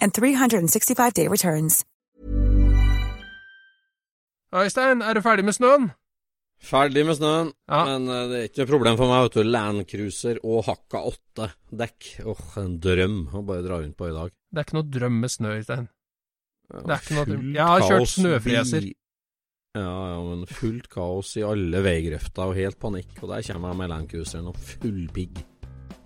and 365-day returns. Øystein, er du ferdig med snøen? Ferdig med snøen, Ja. men eh, det er ikke noe problem for meg. vet du Landcruiser og Hakka åtte dekk. Åh, en drøm å bare dra rundt på i dag. Det er ikke noe drøm med snø, Øystein. Ja, Det er ikke noe drøm. Jeg har kjørt snøfreser. Ja, ja, men fullt kaos i alle veigrøfter og helt panikk. Og der kommer jeg med Landcruiseren og full pigg.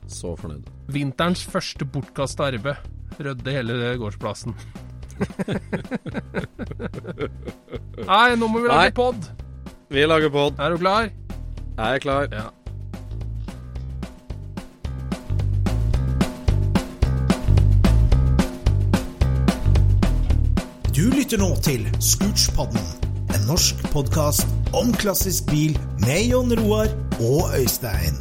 Så fornøyd. Vinterens første bortkasta arbeid. Rødde hele gårdsplassen. Nei, nå må vi Nei. lage pod. Vi lager pod. Er du klar? Jeg er klar. Ja. Du lytter nå til Scootspodden, en norsk podkast om klassisk bil med Jon Roar og Øystein.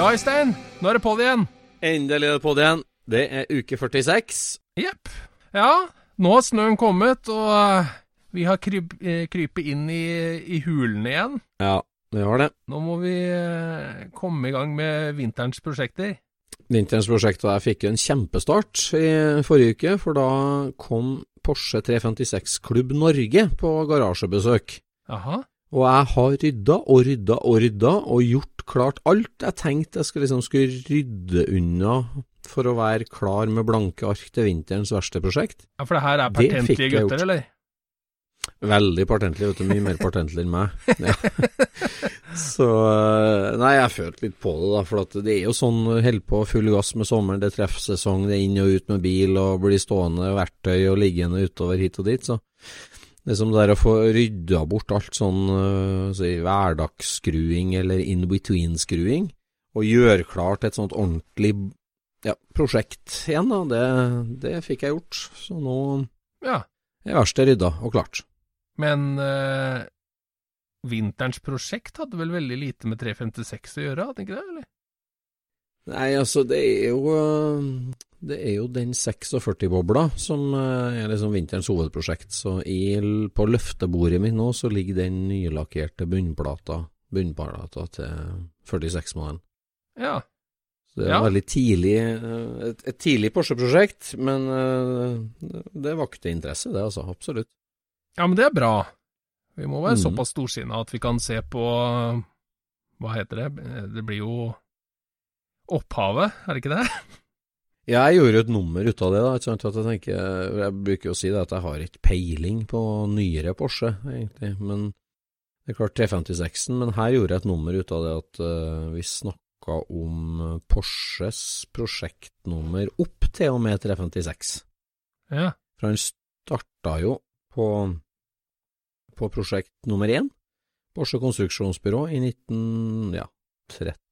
Ja, Øystein. Nå er det pod igjen. Endelig er det pod igjen. Det er uke 46. Jepp. Ja, nå har snøen kommet, og eh, vi har kryp, eh, krypet inn i, i hulene igjen. Ja, vi har det. Nå må vi eh, komme i gang med vinterens prosjekter. Vinterens prosjekt og jeg fikk en kjempestart i forrige uke, for da kom Porsche 356 Klubb Norge på garasjebesøk. Jaha. Og jeg har rydda og rydda og rydda og gjort klart alt jeg tenkte jeg skulle, liksom, skulle rydde unna for å være klar med blanke ark til vinterens verste prosjekt. Ja, for det her er patentlige gutter, eller? Veldig patentlig, vet du. Mye mer patentlig enn meg. Ja. Så eh, Nei, jeg følte litt på det, da. For at det er jo sånn holder på full gass med sommeren. Det er treffsesong, det er inn og ut med bil og blir stående verktøy og liggende utover hit og dit. Så det som det er å få rydda bort alt sånn så hverdagsskruing eller in between-skruing, og gjøre klart et sånt ordentlig ja, prosjekt igjen, da. Det, det fikk jeg gjort. Så nå Ja. er verkstedet rydda og klart. Men øh, vinterens prosjekt hadde vel veldig lite med 356 å gjøre, hadde ikke det? eller? Nei, altså, det er jo øh, Det er jo den 46-bobla som øh, er liksom vinterens hovedprosjekt. Så i, på løftebordet mitt nå så ligger den nylakkerte bunnplata, bunnplata til 46-modellen. Ja. Så det er Ja. veldig tidlig øh, et, et tidlig Porsche-prosjekt, men det vakte interesse, det altså. Absolutt. ja, men det er bra. Vi må være mm. såpass storsinna at vi kan se på Hva heter det? Det blir jo Opphavet, er det ikke det? Jeg gjorde jo et nummer ut av det, da. Ikke sant? At jeg, tenker, jeg bruker jo å si det at jeg har ikke peiling på nyere Porsche, egentlig. Men det er klart 356-en, men her gjorde jeg et nummer ut av det at uh, vi snakka om Porsches prosjektnummer opp til og med 356. Ja. For han starta jo på, på prosjekt nummer én, Porsche Konstruksjonsbyrå, i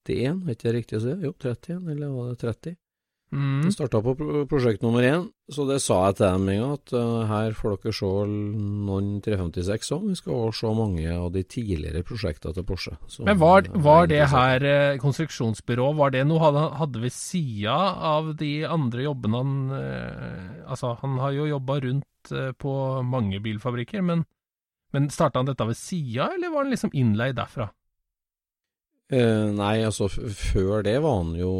1931, er ikke det riktig å si? Jo, 31, eller var det 30? Mm. Det starta på prosjekt nummer én, så det sa jeg til dem en gang, at uh, her får dere se noen 356 òg. Vi skal også se mange av de tidligere prosjektene til Porsche. Men var, var det her eh, konstruksjonsbyrå, var det noe han hadde ved sida av de andre jobbene han uh, Altså, han har jo jobba rundt uh, på mange bilfabrikker, men, men starta han dette ved sida, eller var han liksom innleid derfra? Eh, nei, altså før det var han jo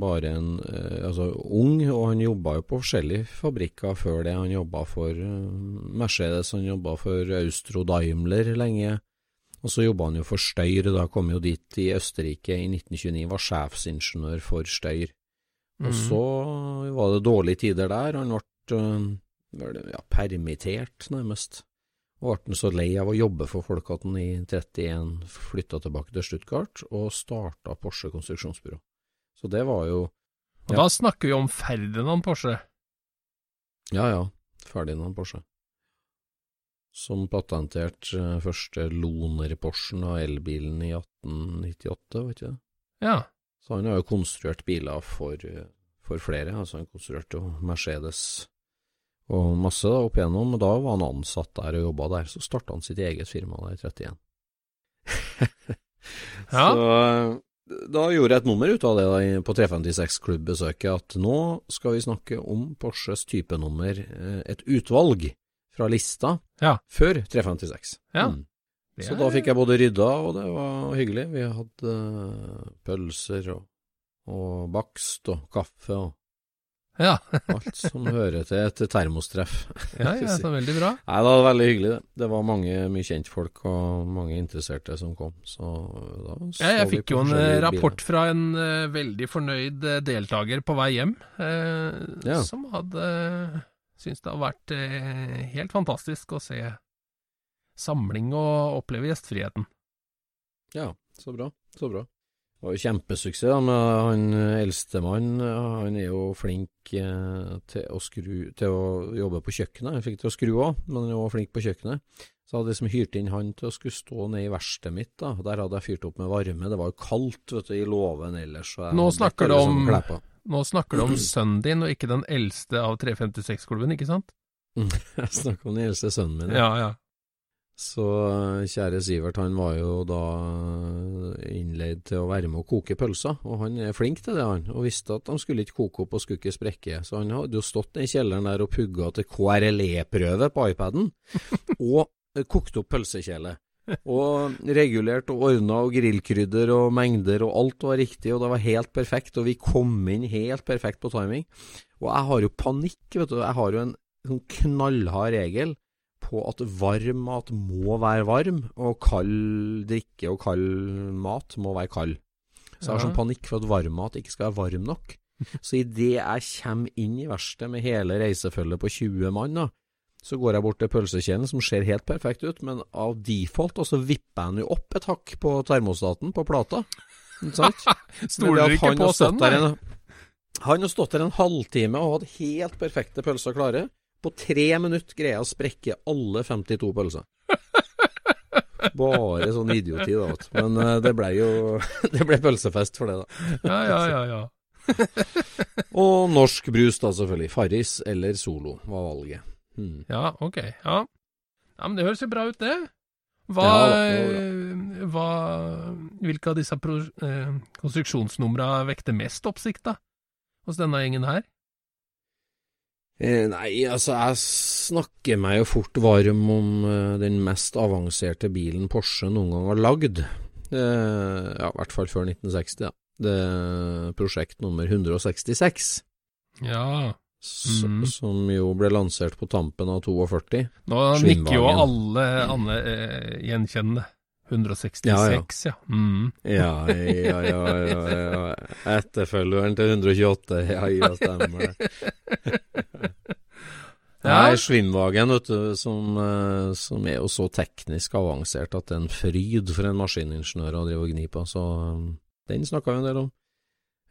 bare en uh, altså, ung, og han jobba jo på forskjellige fabrikker før det. Han jobba for uh, Mercedes, han jobba for Austro Daimler lenge. Og så jobba han jo for Steyr, da kom jo dit i Østerrike i 1929, var sjefsingeniør for Steyr. Og Mhm. så var det dårlige tider der, han ble ja, permittert nærmest. Og ble så lei av å jobbe for folk at han i 31 flytta tilbake til Stuttgart og starta Porsche konstruksjonsbyrå. Så det var jo Og da snakker vi om Ferdinand Porsche. Ja ja, Ferdinand Porsche. Som patenterte eh, første Loner-Porschen av elbilen i 1898, vet ikke det? Ja. Så han har jo konstruert biler for, eh, for flere. Altså han konstruerte jo Mercedes og masse da, opp igjennom. Og da var han ansatt der og jobba der. Så starta han sitt eget firma der i 31. Ja. Så eh, da gjorde jeg et nummer ut av det da, på 356-klubbbesøket, at nå skal vi snakke om Porsches typenummer, eh, et utvalg fra lista Ja. før 356. Ja. Mm. Så da fikk jeg både rydda, og det var hyggelig. Vi hadde eh, pølser og, og bakst og kaffe og Ja, alt som hører til et termostreff. ja, ja så veldig bra. Nei, det var veldig hyggelig, det. Det var mange mye kjentfolk og mange interesserte som kom. Så da så Ja, jeg fikk jo en eh, rapport biler. fra en uh, veldig fornøyd eh, deltaker på vei hjem, uh, Ja. som hadde syntes det har vært helt fantastisk å se samling og oppleve gjestfriheten. Ja, så bra. Så bra. Det var jo kjempesuksess da, med han eldstemann. Han er jo flink eh, til å skru Til å jobbe på kjøkkenet. Han fikk til å skru òg, men han er var flink på kjøkkenet. Så jeg hadde liksom hyrt inn han til å skulle stå nede i verkstedet mitt. da. Der hadde jeg fyrt opp med varme. Det var jo kaldt vet du, i låven ellers. så jeg Nå snakker om- Nå snakker du om sønnen din, og ikke den eldste av 356-klubben, ikke sant? Jeg snakker om den eldste sønnen min. Ja, Ja, ja. Så eh, kjære Sivert, han var jo da innleid til å være med å koke pølser, og han er flink til det, han, og visste at han skulle ikke koke opp og skulle ikke sprekke, så han hadde jo stått i kjelleren der og pugga til KRLE-prøve på iPaden, og kokte kokt opp pølsekjele. Og regulert og ordna og grillkrydder og mengder og alt var riktig, og det var helt perfekt, og vi kom inn helt perfekt på timing. Og jeg har jo panikk, vet du, jeg har jo en sånn knallhard regel på at varm mat må være varm, og kald drikke og kald mat må være kald. Så jeg har sånn panikk for at varm mat ikke skal være varm nok. Så idet jeg kommer inn i verkstedet med hele reisefølget på 20 mann, da, så går jeg bort til pølsekjelen, som ser helt perfekt ut, men av default, og så vipper jeg den jo opp et hakk på termostaten på plata. Ikke sant? Stoler du ikke på sønnen? Han har stått der en halvtime og hatt helt perfekte pølser klare. På tre minutter greier jeg å sprekke alle 52 pølser. Bare sånn idioti, da. vet. Men eh, det ble jo Det ble pølsefest for det, da. Ja, ja, ja, ja. Og norsk brus, da, selvfølgelig. Farris eller Solo var valget. Hmm. Ja, ok. Ja. ja, men det høres jo bra ut, det. Hva, Ja, det hva Hvilke av disse pro, eh, konstruksjonsnumra vekte mest oppsikt, da? Hos denne gjengen her? Eh, nei, altså, jeg snakker meg jo fort varm om eh, den mest avanserte bilen Porsche noen gang har lagd. Eh, ja, i hvert fall før 1960, da. Det er prosjekt nummer 166. Ja. Mhm. Som jo ble lansert på tampen av 42. Nå nikker jo alle Anne eh, gjenkjennende. 166, Ja, ja. ja. Mm. Ja, ja, ja, ja, ja. Etterfølgeren til 128, ja, ja, stemmer det. Ja. Nei, Schwimmwagen, vet du, som, eh, som er jo så teknisk avansert at det er en fryd for en maskiningeniør å drive og gni på, så eh, den snakka vi en del om.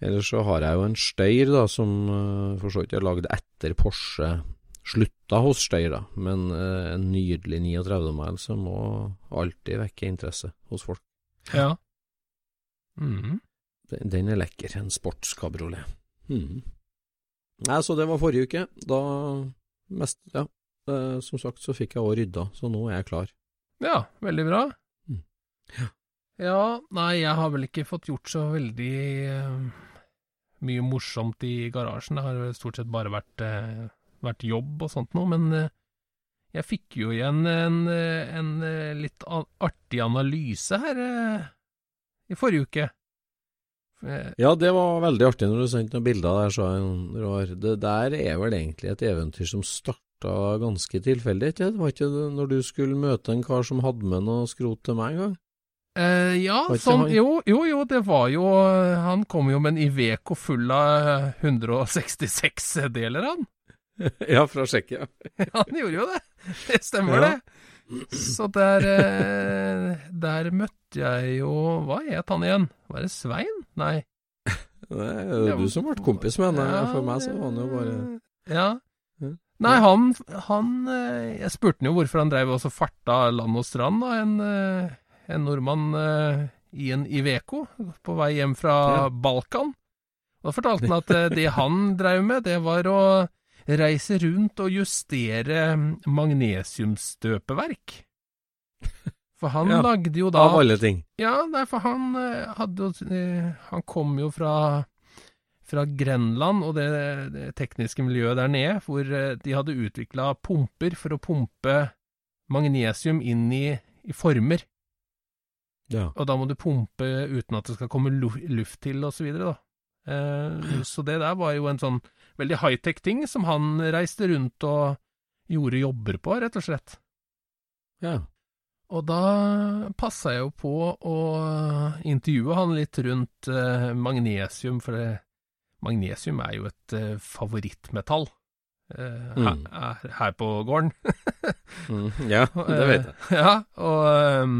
Ellers så har jeg jo en Steyr, da, som eh, for så vidt er lagd etter Porsche slutta hos Steyr, da, men en nydelig 39 mile som må alltid vekke interesse hos folk. ja. Mm. Den, den er lekker, en sportskabriolet. Mm. Nei, så det var forrige uke. Da mest Ja. Eh, som sagt så fikk jeg òg rydda, så nå er jeg klar. Ja, veldig bra. Mm. Ja. Ja, nei, jeg har vel ikke fått gjort så veldig eh, mye morsomt i garasjen. Det har jo stort sett bare vært, eh, vært jobb og sånt noe, men jeg fikk jo igjen en, en, en litt artig analyse her i forrige uke. Eh, Ja, det var veldig artig når du sendte noen bilder der, sa jeg. Roar. Det der er vel egentlig et eventyr som starta ganske tilfeldig, ikke Det var ikke det når du skulle møte en kar som hadde med noe skrot til meg en gang? Eh, ja, sånn, jo, jo, jo, det var jo Han kom jo med en Iveco full av 166 deler, han. ja, fra Tsjekkia. Ja, han gjorde jo det. Det stemmer, Ja. det. Så der eh, Der møtte jeg jo Hva het han igjen? Var det Svein? Nei. Det er jo du som ble kompis med henne. Ja, For meg så var han jo bare Ja. Nei, han, han eh, Jeg spurte han jo hvorfor han drev og farta land og strand, da, en, eh, en nordmann i en Iveco på vei hjem fra. Balkan. Da fortalte han at det han drev med, det var å reise rundt og justere magnesiumstøpeverk. For han Ja, lagde jo da Av alle ting. ja, nei, for han eh, hadde jo eh, Han kom jo fra fra Grenland og det, det tekniske miljøet der nede, hvor eh, de hadde utvikla pumper for å pumpe magnesium inn i, i former. Ja. Og da må du pumpe uten at det skal komme luft til, og så videre, da. Eh, så det der var jo en sånn veldig high-tech ting som han reiste rundt og gjorde jobber på, rett og slett. ja. Og da passa jeg jo på å intervjue han litt rundt eh, magnesium, for det, magnesium er jo et eh, favorittmetall eh, Mm. her, her på gården. Mm, ja, det vet jeg. Eh, ja, og, um,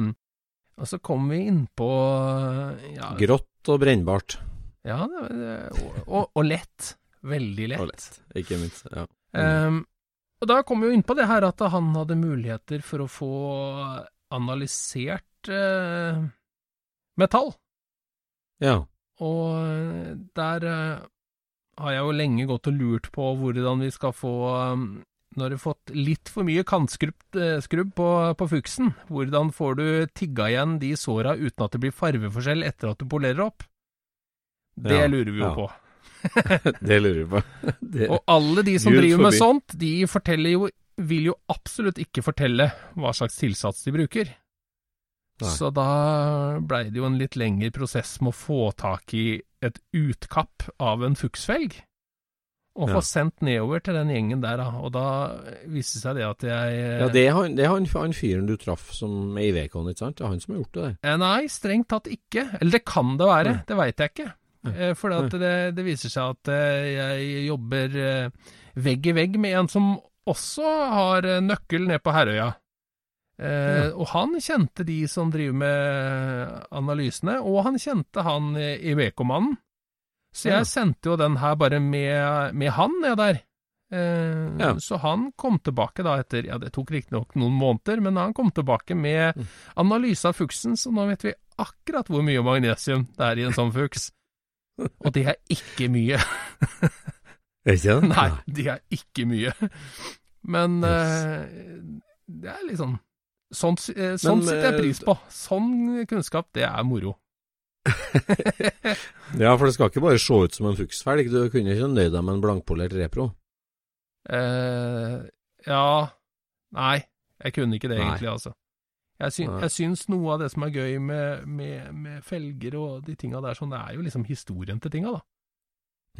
og så kom vi inn på ja, Grått og brennbart. ja det, det, og, og, og lett. Veldig lett. Og lett, ikke minst. Ja. Ehm, og da kom vi jo inn på det her at han hadde muligheter for å få analysert uh, metall. ja. Og der uh, har jeg jo lenge gått og lurt på hvordan vi skal få um, Når du har fått litt for mye kantskrubb uh, på, på fuksen, hvordan får du tigga igjen de såra uten at det blir farveforskjell etter at du polerer opp? Det Ja, lurer vi jo ja. på. Det lurer jeg på. Det, Og alle de som driver med sånt, de forteller jo vil jo absolutt ikke fortelle hva slags tilsats de bruker. Nei. Så da blei det jo en litt lengre prosess med å få tak i et utkapp av en fuksfelg, og få Ja. sendt nedover til den gjengen der, da. Og da viste det seg det at jeg ja, det er han, det er han, han fyren du traff som er i Vekon, ikke sant? Det er han som har gjort det der. Eh, Nei, strengt tatt ikke. Eller det kan det være, Nei. det veit jeg ikke. Eh, For det, det viser seg at eh, jeg jobber eh, vegg i vegg med en som også har nøkkel ned på Herøya. Eh, Og han kjente de som driver med analysene, og han kjente han i Vekomannen. Så jeg Ja. sendte jo den her bare med, med han ned der. Eh, Ja. Så han kom tilbake da etter Ja, det tok riktignok noen måneder, men han kom tilbake med Mm. analyse av fuksen, så nå vet vi akkurat hvor mye magnesium det er i en sånn fuks. Og det er ikke mye. Er ikke det? Nei, det er ikke mye. Men eh, det er liksom Sånn, eh, sånn Men, sitter jeg eh, pris på. Sånn kunnskap, det er moro. Ja, for det skal ikke bare se ut som en fuksfelg. Du kunne ikke nøyd deg med en blankpolert repro. Uh, ja Nei, jeg kunne ikke det Nei. egentlig, altså. Jeg, syn, jeg syns noe av det som er gøy med, med, med felger og de tinga der, sånn, det er jo liksom historien til tinga, da.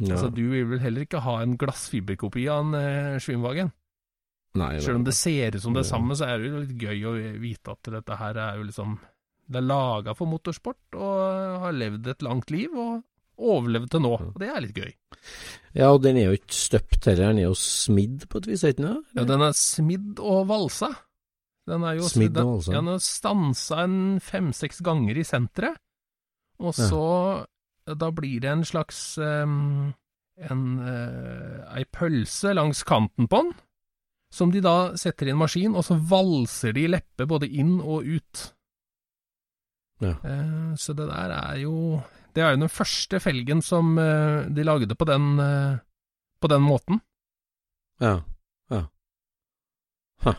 Ja. Altså, du vil vel heller ikke ha en glassfiberkopi av en eh, Schwimwagen? Selv om det ser ut som det er samme, så er det jo litt gøy å vite at dette her er jo liksom Det er laga for motorsport og har levd et langt liv og overlevd til nå. Og det er litt gøy. Ja, og den er jo ikke støpt heller, den er jo smidd på et vis, er den ikke det? Ja, den er smidd og valsa. Den er jo Smidd den- valsa. Ja, den er stansa en fem-seks ganger i senteret, og Ja. så Da blir det en slags um, en, eh, ei pølse langs kanten på den, som de da setter i en maskin, og så valser de leppe både inn og ut. Ja. Eh, så det der er jo Det er jo den første felgen som eh, de lagde på den, på på den måten. Ja. Ja. Huh.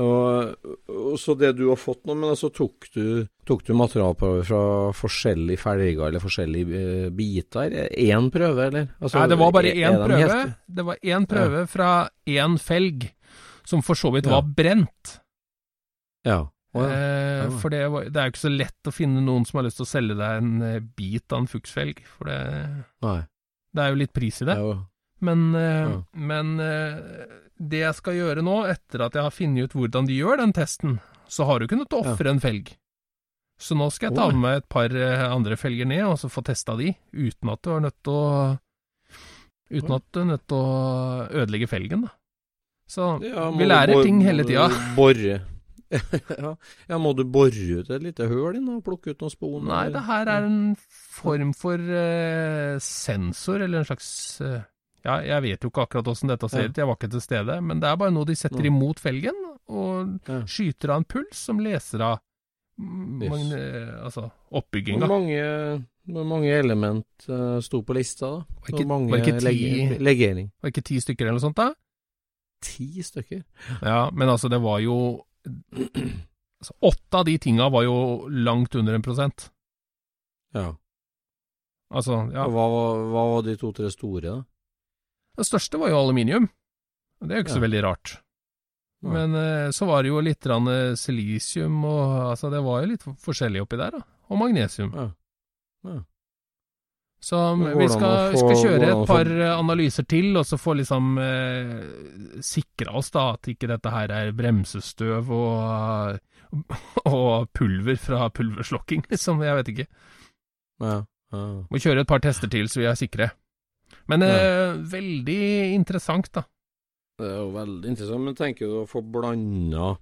Og, og så det du har fått nå, men altså tok du, tok du materialprøver fra forskjellige felger eller forskjellige eh, biter? Én prøve, eller? Altså, Nei, det var bare én de prøve. helt- Det var én prøve fra én felg, som for så vidt Ja. var brent. Ja. Oh, ja. Eh, Ja. for det, var, det er jo ikke så lett å finne noen som har lyst til å selge deg en eh, bit av en fuksfelg, for det, det er jo litt pris i det. Jo Men, eh, Ja. men det jeg skal gjøre nå, etter at jeg har funnet ut hvordan de gjør den testen, så har du kunnet ofre en felg. Så nå skal jeg ta med meg et par eh, andre felger ned, og så få testa de, uten at du er nødt til å Uten at du er nødt til å ødelegge felgen, da. Så Ja, vi lærer ting hele tida. Ja. ja, må du bore ut et lite høl inn og plukke ut noen spon? Nei, det her er en form for uh, sensor, eller en slags eh, Ja, jeg vet jo ikke akkurat åssen dette ser ut, jeg var ikke til stede, men det er bare noe de setter imot felgen, og skyter av en puls som leser av mm, magne, altså oppbygginga. mange, hvor mange element uh, sto på lista, da? Hvor mange var ikke ti- legering? Var ikke ti stykker eller noe sånt, da? Ti stykker? Ja, men altså, det var jo altså, Åtte av de tinga var jo langt under en prosent. Ja. Altså, ja. Hva, hva var de to-tre store, da? Det største var jo aluminium. Det er jo ikke så veldig rart. Ja. Men eh, så var det jo litt eh, silisium og Altså, det var jo litt forskjellig oppi der, da. Og magnesium. Ja. Ja. Så vi skal, få- skal kjøre et par eh, analyser til, og så få liksom eh, sikra oss da at ikke dette her er bremsestøv og, og pulver fra pulverslokking, liksom. Jeg vet ikke. Ja. ja. Må kjøre et par tester til, så vi er sikre. Men eh, veldig interessant, da. Det er jo veldig interessant, men tenker du å få blanda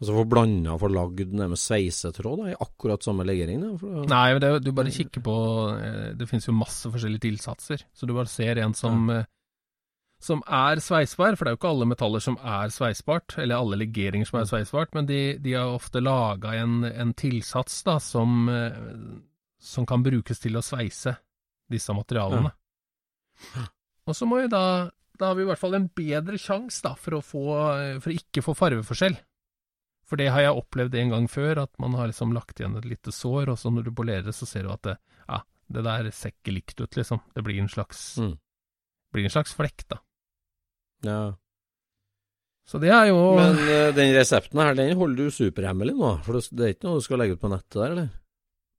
Altså få blanda og få lagd det med sveisetråd da, i akkurat samme legering? Da, Nei, det, du bare kikker på eh, Det finnes jo masse forskjellige tilsatser, så du bare ser en som ja. som er sveisbar, for det er jo ikke alle metaller som er sveisbart, eller alle legeringer som er sveisbart, men de, de har ofte laga en, en tilsats da, som, eh, som kan brukes til å sveise disse materialene. Og så må vi da Da har vi i hvert fall en bedre sjanse da, for å få For å ikke få farveforskjell. For det har jeg opplevd en gang før, at man har liksom lagt igjen et lite sår, og så når du polerer det, så ser du at det, ja, det der ser ikke likt ut, liksom. Det blir en slags, Mm. blir en slags flekk, da. ja. Så det er jo Men uh, den resepten her, den holder du superhemmelig nå? For det det er ikke noe du skal legge ut på nettet der, eller?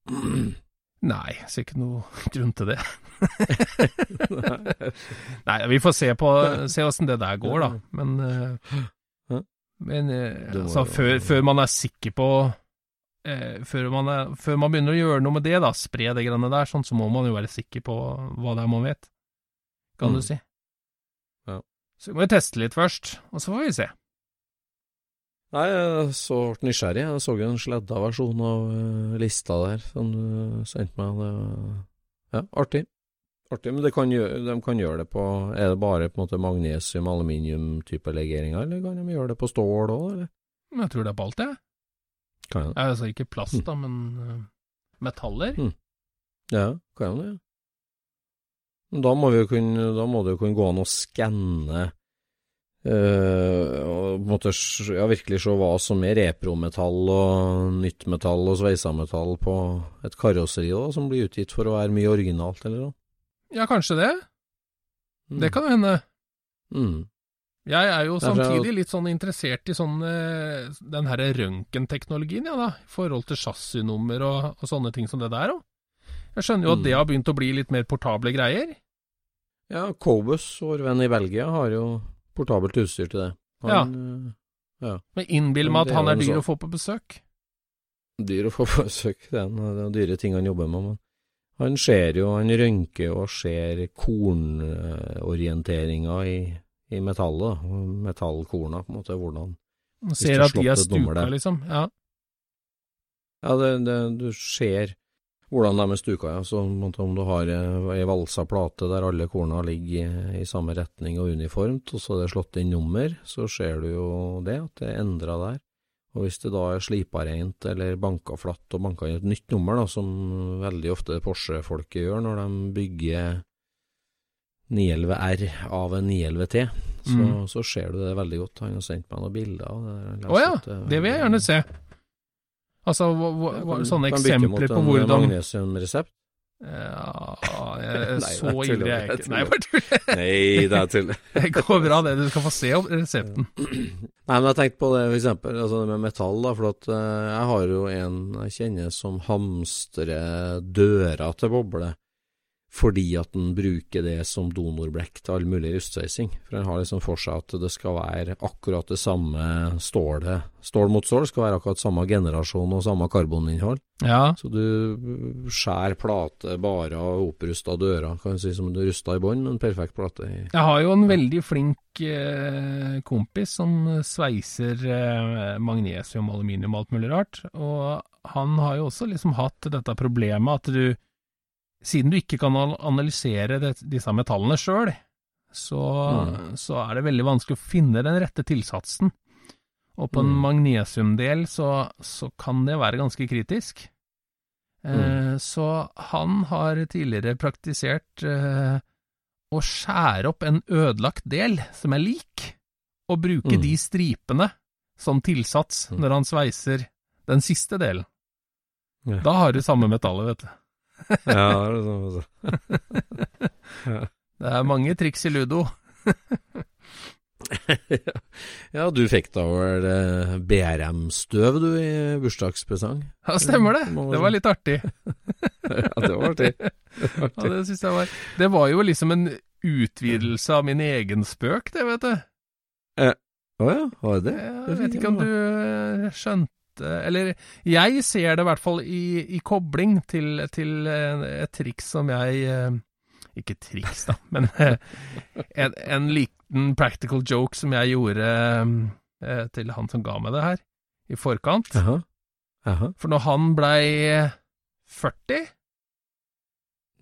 Nei, jeg ser ikke noe grunn til det. Nei, vi får se på Se åssen det der går, da. Men, eh, men eh, altså, før, før man er sikker på eh, før, man er, før man begynner å gjøre noe med det, da, spre det greiene der, sånn, så må man jo være sikker på hva det er man vet, kan Mm. du si. Ja. Så vi må jo teste litt først, og så får vi se. Nei, jeg så ble nysgjerrig. Jeg så en sledda versjon av eh, lista der som du sendte meg. Det ja, artig. Artig, men det kan gjøre, de kan gjøre det på Er det bare på en måte magnesium, aluminium-type legeringer, eller kan de gjøre det på stål òg, eller? Jeg tror det er på alt, jeg. Kan jeg. Altså ikke plast, da, men eh, metaller. Mm. Ja, kan de det? Men Da må, vi jo kunne, da må det jo kunne gå an å skanne eh, og på en måte ja, virkelig se hva som er reprometall og nytt metall og sveisametall på et karosseri da, som blir utgitt for å være mye originalt, eller noe. Ja, kanskje det. Mm. Det kan hende. mm. Jeg er jo samtidig litt sånn interessert i sånn eh, den herre røntgenteknologien, ja da, i forhold til chassisnummer og, og sånne ting som det der òg. Jeg skjønner jo at Mm. det har begynt å bli litt mer portable greier. Ja, Cobus, vår venn i Belgia, har jo portabelt utstyr til det. Han, eh, Men innbill meg at han er dyr så- å få på besøk. dyr å få på besøk. Det er en dyre ting han jobber med. Men han ser jo, han rønker og ser kornorienteringa i, i metallet. Metallkorna, på en måte. Hvordan Man ser at de er der. liksom. Ja. Ja, det, det, du ser hvordan de er stuka, ja. Så om du har eh, ei valsa plate der alle korna ligger i, i samme retning og uniformt, og så er det slått inn nummer, så ser du jo det, at det er endra der. Og hvis det da er slipa rent eller banka flatt og banka inn et nytt nummer, da, som veldig ofte Porsche-folket gjør når de bygger 911R av en 911T, så, Mm. så ser du det veldig godt. Han har sendt meg noen bilder Å det. Ja, det vil jeg gjerne se. Altså, hva, hva, hva, sånne eksempler på hvordan Magnesiumresept? Ja, jeg, Nei, så jeg tuller, ivrig er jeg jeg ikke. Nei, bare tuller. Nei, det er tull. Det går bra, det. Du skal få se opp resepten. Nei, men jeg tenkte på det for eksempel, altså det med metall, da, for at eh, jeg har jo en jeg kjenner som hamstrer døra til boble, fordi at han bruker det som donorblekk til all mulig rustsveising. For han har liksom for seg at det skal være akkurat det samme stålet, stål mot stål, skal være akkurat samme generasjon og samme karboninnhold. Ja. Så du skjærer plate bare av opprusta dører, kan du si som du rusta i bånn, men perfekt plate Jeg har jo en veldig flink eh, kompis som sveiser eh, magnesium, aluminium og alt mulig rart, og han har jo også liksom hatt dette problemet at du, siden du ikke kan analysere det, disse metallene sjøl, så, Mm. så er det veldig vanskelig å finne den rette tilsatsen. Og på en Mm. magnesiumdel så, så kan det være ganske kritisk. Eh, Mm. Så han har tidligere praktisert eh, å skjære opp en ødelagt del som er lik, og bruke Mm. de stripene som tilsats Mm. når han sveiser den siste delen. Ja. Da har du samme metallet, vet du. Ja, det er sånn, ja. Det er mange triks i ludo. ja, du fikk da vel eh, BRM-støv du i bursdagspresang? Ja, stemmer det. Det var litt artig. ja, det var artig. Ja, det syns jeg var Det var jo liksom en utvidelse av min egen spøk, det, vet du. Å ja, var det det? Jeg vet ikke om du eh, Eller jeg ser det i hvert fall i, i kobling til, til eh, et triks som jeg eh, Ikke triks, da, men eh, en, en liten practical joke som jeg gjorde til han som ga meg det her, i forkant. Jaha. Jaha. For når han blei 40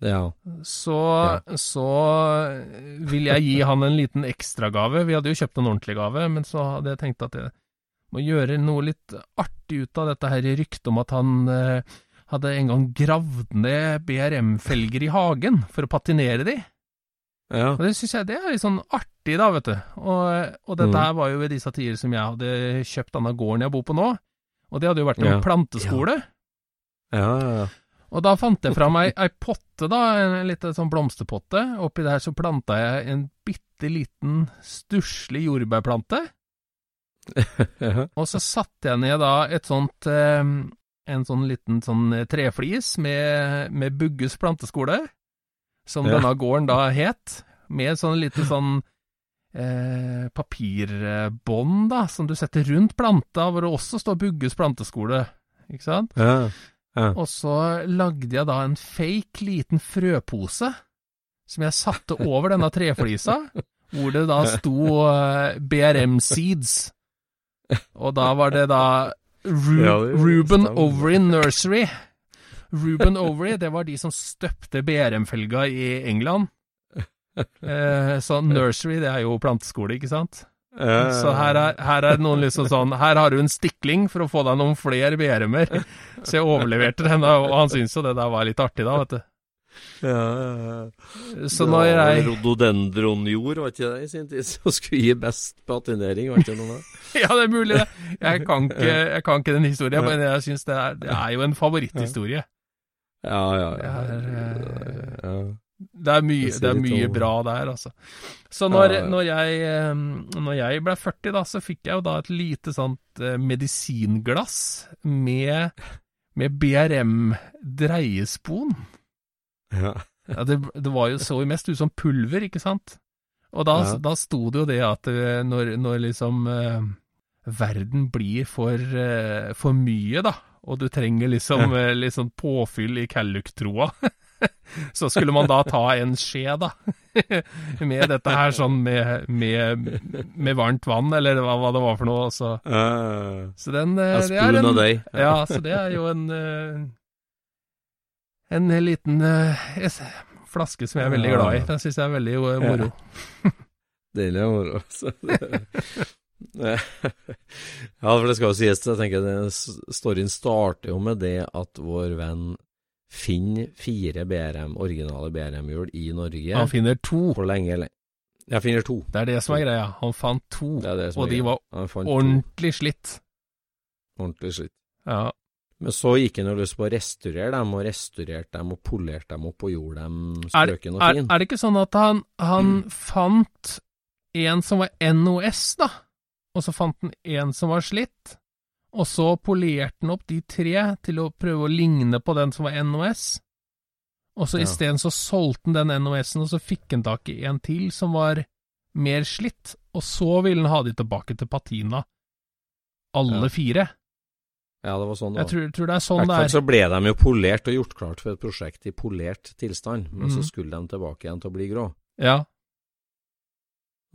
Ja. så, så vil jeg gi han en liten ekstragave. Vi hadde jo kjøpt en ordentlig gave, men så hadde jeg tenkt at jeg må gjøre noe litt artig ut av dette her ryktet om at han eh, hadde en gang gravd ned BRM-felger i hagen for å patinere de. Ja. Og det syns jeg det er litt sånn artig, da, vet du. Og, og dette Mm. her var jo ved disse tider som jeg hadde kjøpt denne gården jeg bor på nå. Og det hadde jo vært en Ja. planteskole. Ja, ja, ja. Og da fant jeg fram ei, ei potte, da, en liten sånn blomsterpotte. Oppi der så planta jeg en bitte liten, stusslig jordbærplante. Og så satte jeg ned da et sånt eh, En sånn liten sånn treflis med, med Bugges planteskole, som Ja. denne gården da het, med sånn lite sånn eh, papirbånd, da, som du setter rundt planta, hvor det også står Bugges planteskole, ikke sant? ja. ja. Og så lagde jeg da en fake liten frøpose som jeg satte over denne treflisa, hvor det da sto eh, BRM Seeds. Og da var det da Ru Ja, det Ruben. Overy Nursery. Ruben Overy, det var de som støpte BRM-felga i England. Eh, så nursery, det er jo planteskole, ikke sant? Så her er, her er noen liksom sånn Her har du en stikling for å få deg noen flere BRM-er. Så jeg overleverte den, og han syntes jo det der var litt artig, da, vet du. Ja. Så når jeg Rododendronjord, var ikke det i sin tid, som skulle gi best patinering, var ikke noe det? Ja, det er mulig, det. Jeg kan ikke, jeg kan ikke den historien, men jeg syns det, det er jo en favoritthistorie. Ja, ja, Det ja. er, ja. Det er mye, Det er mye bra der, altså. Så når, når jeg, eh, når jeg ble 40, da, så fikk jeg jo da et lite sånt eh, medisinglass med, med BRM-dreiespon. Ja. Ja, det, det var jo så mest ut som pulver, ikke sant? Og da, Ja. da sto det jo det at eh, når, når liksom eh, verden blir for, eh, for mye, da, og du trenger liksom eh, litt sånn påfyll i Calluc-troa, så skulle man da ta en skje, da, med dette her sånn med, med, med varmt vann, eller hva, hva det var for noe. Så, Uh, så den eh, det er en, ja, så det er jo en En liten eh, flaske som jeg er veldig glad i. Den syns jeg er veldig eh, moro. Deilig moro. være så det- Ja, for det skal jo sies, jeg tenker den storyen starter jo med det at vår venn finner fire BRM, originale BRM-hjul i Norge. Han finner to. For lenge eller Jeg finner to. Det er det som er greia. Han fant to, Det det og de var ordentlig slitt. ordentlig slitt. Ja. Men så gikk han jo lyst på å restaurere dem, og restaurerte dem og polerte dem opp og gjorde dem Er, strøken og er, fin. er det ikke sånn at han, han fant en som var NOS, da, og så fant han en som var slitt, og så polerte han opp de tre til å prøve å ligne på den som var NOS, og så Ja. isteden så solgte han den NOS-en, og så fikk han tak i en til som var mer slitt, og så ville han ha de tilbake til patina, alle Ja. fire. Ja, det var sånn det Jeg var. tror, tror det er sånn det er. så ble de jo polert og gjort klart for et prosjekt i polert tilstand, men så Mhm. skulle de tilbake igjen til å bli grå. Ja.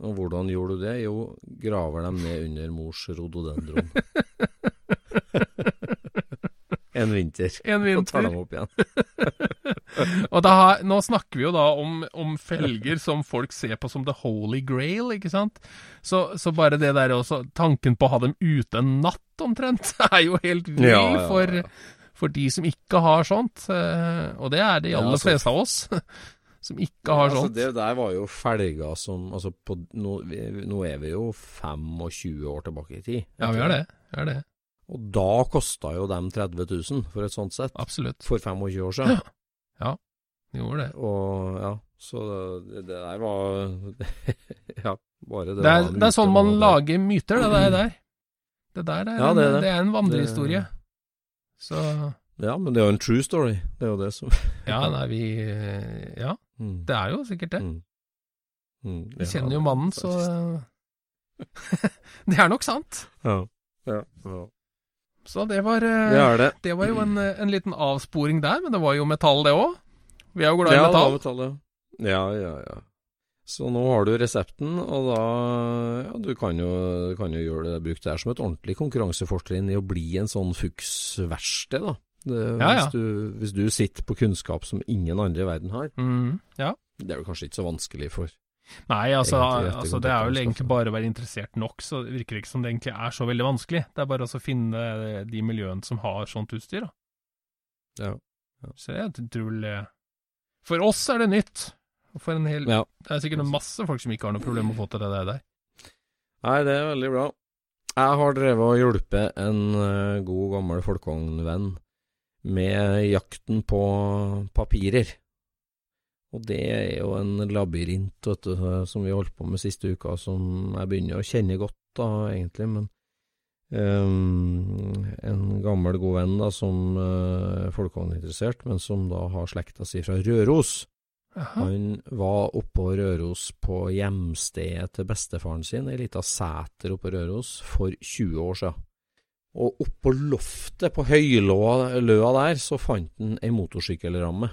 Og hvordan gjorde du det? Jo, graver dem ned under mors rododendron. en vinter. En Og tar vinter. dem opp igjen. Og har- nå snakker vi jo da om, om felger som folk ser på som the holy grail, ikke sant? Så, så bare det der også, tanken på å ha dem ute en natt omtrent, er jo helt vill Ja, ja, ja. For, for de som ikke har sånt. eh, Og det er de aller altså- fleste av oss som ikke har altså, sånt. det der var jo felger som altså på, nå, vi, nå er vi jo 25 år tilbake i tid. Ja, vi er det. Vi er det. Og da kosta jo dem 30 000 for et sånt sett. Absolutt. For 25 år siden. Ja, de gjorde det. Og ja, så det, det der var Ja, bare det Det er, det er sånn man lager myter, det der. der. Det der er, Ja, det er en, det. er en vandrehistorie. Så Ja, men det er jo en true story. Det er jo det som ja, nei, vi Ja, Mm. det er jo sikkert det. Mm. Mm, Vi kjenner jo mannen, så Det er nok sant. Ja. ja, ja. Så det var, eh, Det det. det var jo en, eh, en liten avsporing der, men det var jo metall, det òg. Vi er jo glad i Ja, metall. Ja, ja, ja. Så nå har du resepten, og da ja, du kan jo, kan jo gjøre det, bruke det her som et ordentlig konkurransefortrinn i å bli en sånn fuksverksted, da. Det, Ja, ja. Hvis, du, hvis du sitter på kunnskap som ingen andre i verden har. Mm, ja. Det er jo kanskje ikke så vanskelig for Nei, altså, Egentlig altså det er vel egentlig bare å være interessert nok, så det virker ikke som det egentlig er så veldig vanskelig. Det er bare å finne de miljøene som har sånt utstyr, da. Ja. Så jeg tror vel For oss er det nytt. For en hel ja. Det er sikkert masse folk som ikke har noe problem med å få til det der. Nei, det er veldig bra. Jeg har drevet og hjulpet en eh, god, gammel folkevognvenn med jakten på papirer. Og det er jo en labyrint, vet du, som vi holdt på med siste uka, som jeg begynner å kjenne godt, da, egentlig, men um, En gammel, god venn da, som uh, er folkevogninteressert, men som da har slekta si fra Røros. Aha. Han var oppå Røros på hjemstedet til bestefaren sin, ei lita sæter oppå Røros, for 20 år siden. Og oppå loftet på høyløa der, så fant han ei motorsykkelramme.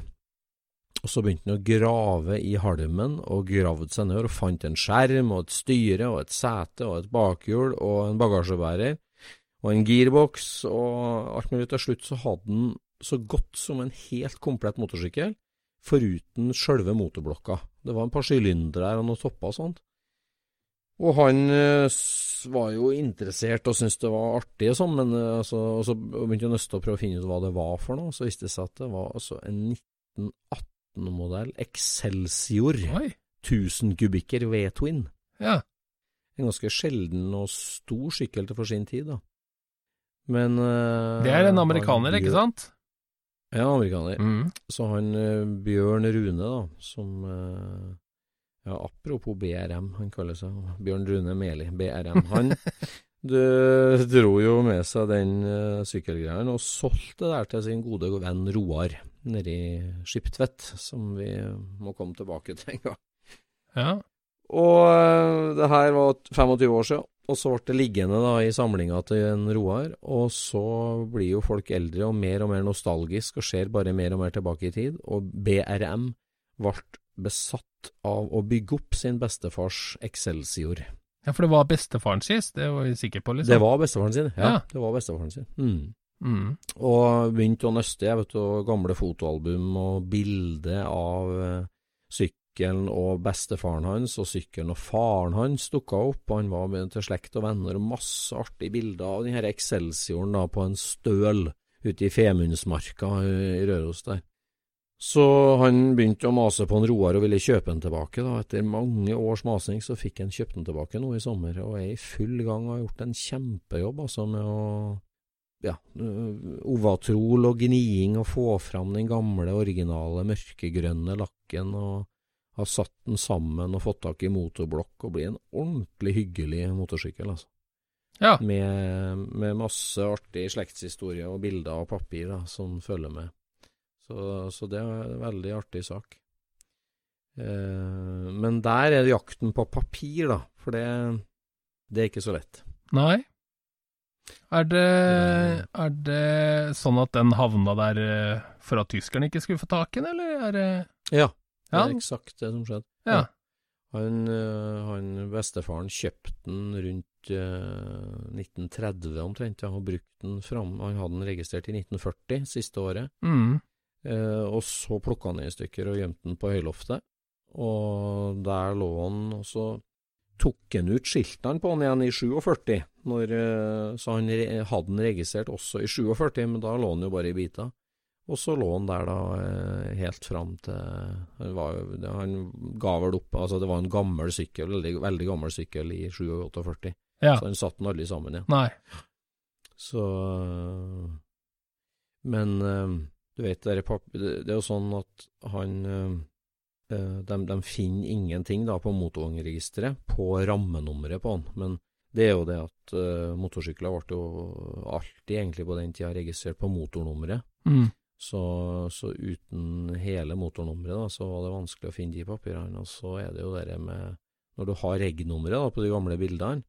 Og så begynte han å grave i halmen, og gravde seg ned, og fant en skjerm, og et styre, og et sete, og et bakhjul, og en bagasjebærer, og en gearbox, og alt mulig. Til slutt så hadde han så godt som en helt komplett motorsykkel, foruten sjølve motorblokka. Det var en par sylindere og noen topper og sånt. Og han eh, var jo interessert og syntes det var artig og sånn, men eh, altså, og så begynte han nøste å prøve å finne ut hva det var for noe. Så viste det seg at det var altså en 1918-modell Excelsior Oi. 1000 kubikker V-twin. Ja. En ganske sjelden og stor sykkel til for sin tid, da. Men uh, Det er en amerikaner, ikke sant? Ja, amerikaner. Mm. Så han eh, Bjørn Rune, da, som uh, Ja, apropos BRM, han kaller seg Bjørn Rune Meli, BRM. Han du, dro jo med seg den uh, sykkelgreia og solgte det der til sin gode venn Roar nede i Skiptvet, som vi må komme tilbake til en gang. Ja. Og eh, det her var 25 år siden, og så ble det liggende da i samlinga til en Roar. Og så blir jo folk eldre og mer og mer nostalgisk og ser bare mer og mer tilbake i tid. Og BRM ble besatt av å bygge opp sin bestefars Excelsior. ja, for det var bestefaren sin, det var vi sikre på, liksom. Det var bestefaren sin, ja. Ja. Det var bestefaren sin. Mm. Mm. Og begynte å nøste, jeg vet du, gamle fotoalbum og bilder av eh, sykkelen og bestefaren hans, og sykkelen og faren hans dukka opp, og han var med til slekt og venner, og masse artige bilder av den her Excelsioren da på en støl ute i Femundsmarka i Røros der. Så han begynte å mase på en Roar og ville kjøpe den tilbake. da. Etter mange års masing så fikk han kjøpt den tilbake nå i sommer, og er i full gang og har gjort en kjempejobb altså med å ja, ovatrol og gniing og få fram den gamle, originale, mørkegrønne lakken og har satt den sammen og fått tak i motorblokk og blir en ordentlig hyggelig motorsykkel, altså. Ja. Med, med masse artig slektshistorie og bilder og papir da, som følger med. Så, så det er en veldig artig sak. Eh, men der er det jakten på papir, da, for det, det er ikke så lett. Nei. Er det, er det sånn at den havna der eh, for at tyskerne ikke skulle få tak i den, eller er det Ja, det Ja. er eksakt det som skjedde. Ja. Han, øh, han bestefaren kjøpte den rundt øh, 1930 omtrent, ja, og brukte den fram Han hadde den registrert i 1940, siste året. Mm. Eh, og så plukka han den i stykker og gjemte den på høyloftet. Og der lå han, og så tok han ut skiltene på den igjen i 47, når, eh, så han hadde den registrert også i 47, men da lå han jo bare i biter. Og så lå han der da eh, helt fram til Han, var, han ga vel opp Altså, det var en gammel sykkel, veldig, veldig gammel sykkel i 47, Ja. så han satte den aldri sammen igjen. Nei. Så Men eh, du vet, det er, det er jo sånn at han de, de finner ingenting da på motorvognregisteret, på rammenummeret på den. Men det er jo det at uh, motorsykler ble jo alltid egentlig på den tida registrert på motornummeret. Mm. Så, så uten hele motornummeret da, så var det vanskelig å finne de papirene. Og så er det jo det med Når du har reg-nummeret på de gamle bildene,